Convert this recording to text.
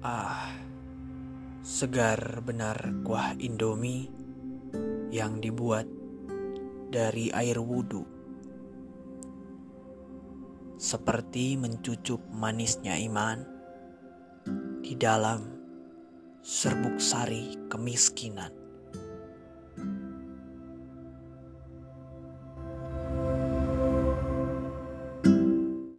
Ah, segar benar kuah Indomie yang dibuat dari air wudhu. Seperti mencucup manisnya iman di dalam serbuk sari kemiskinan.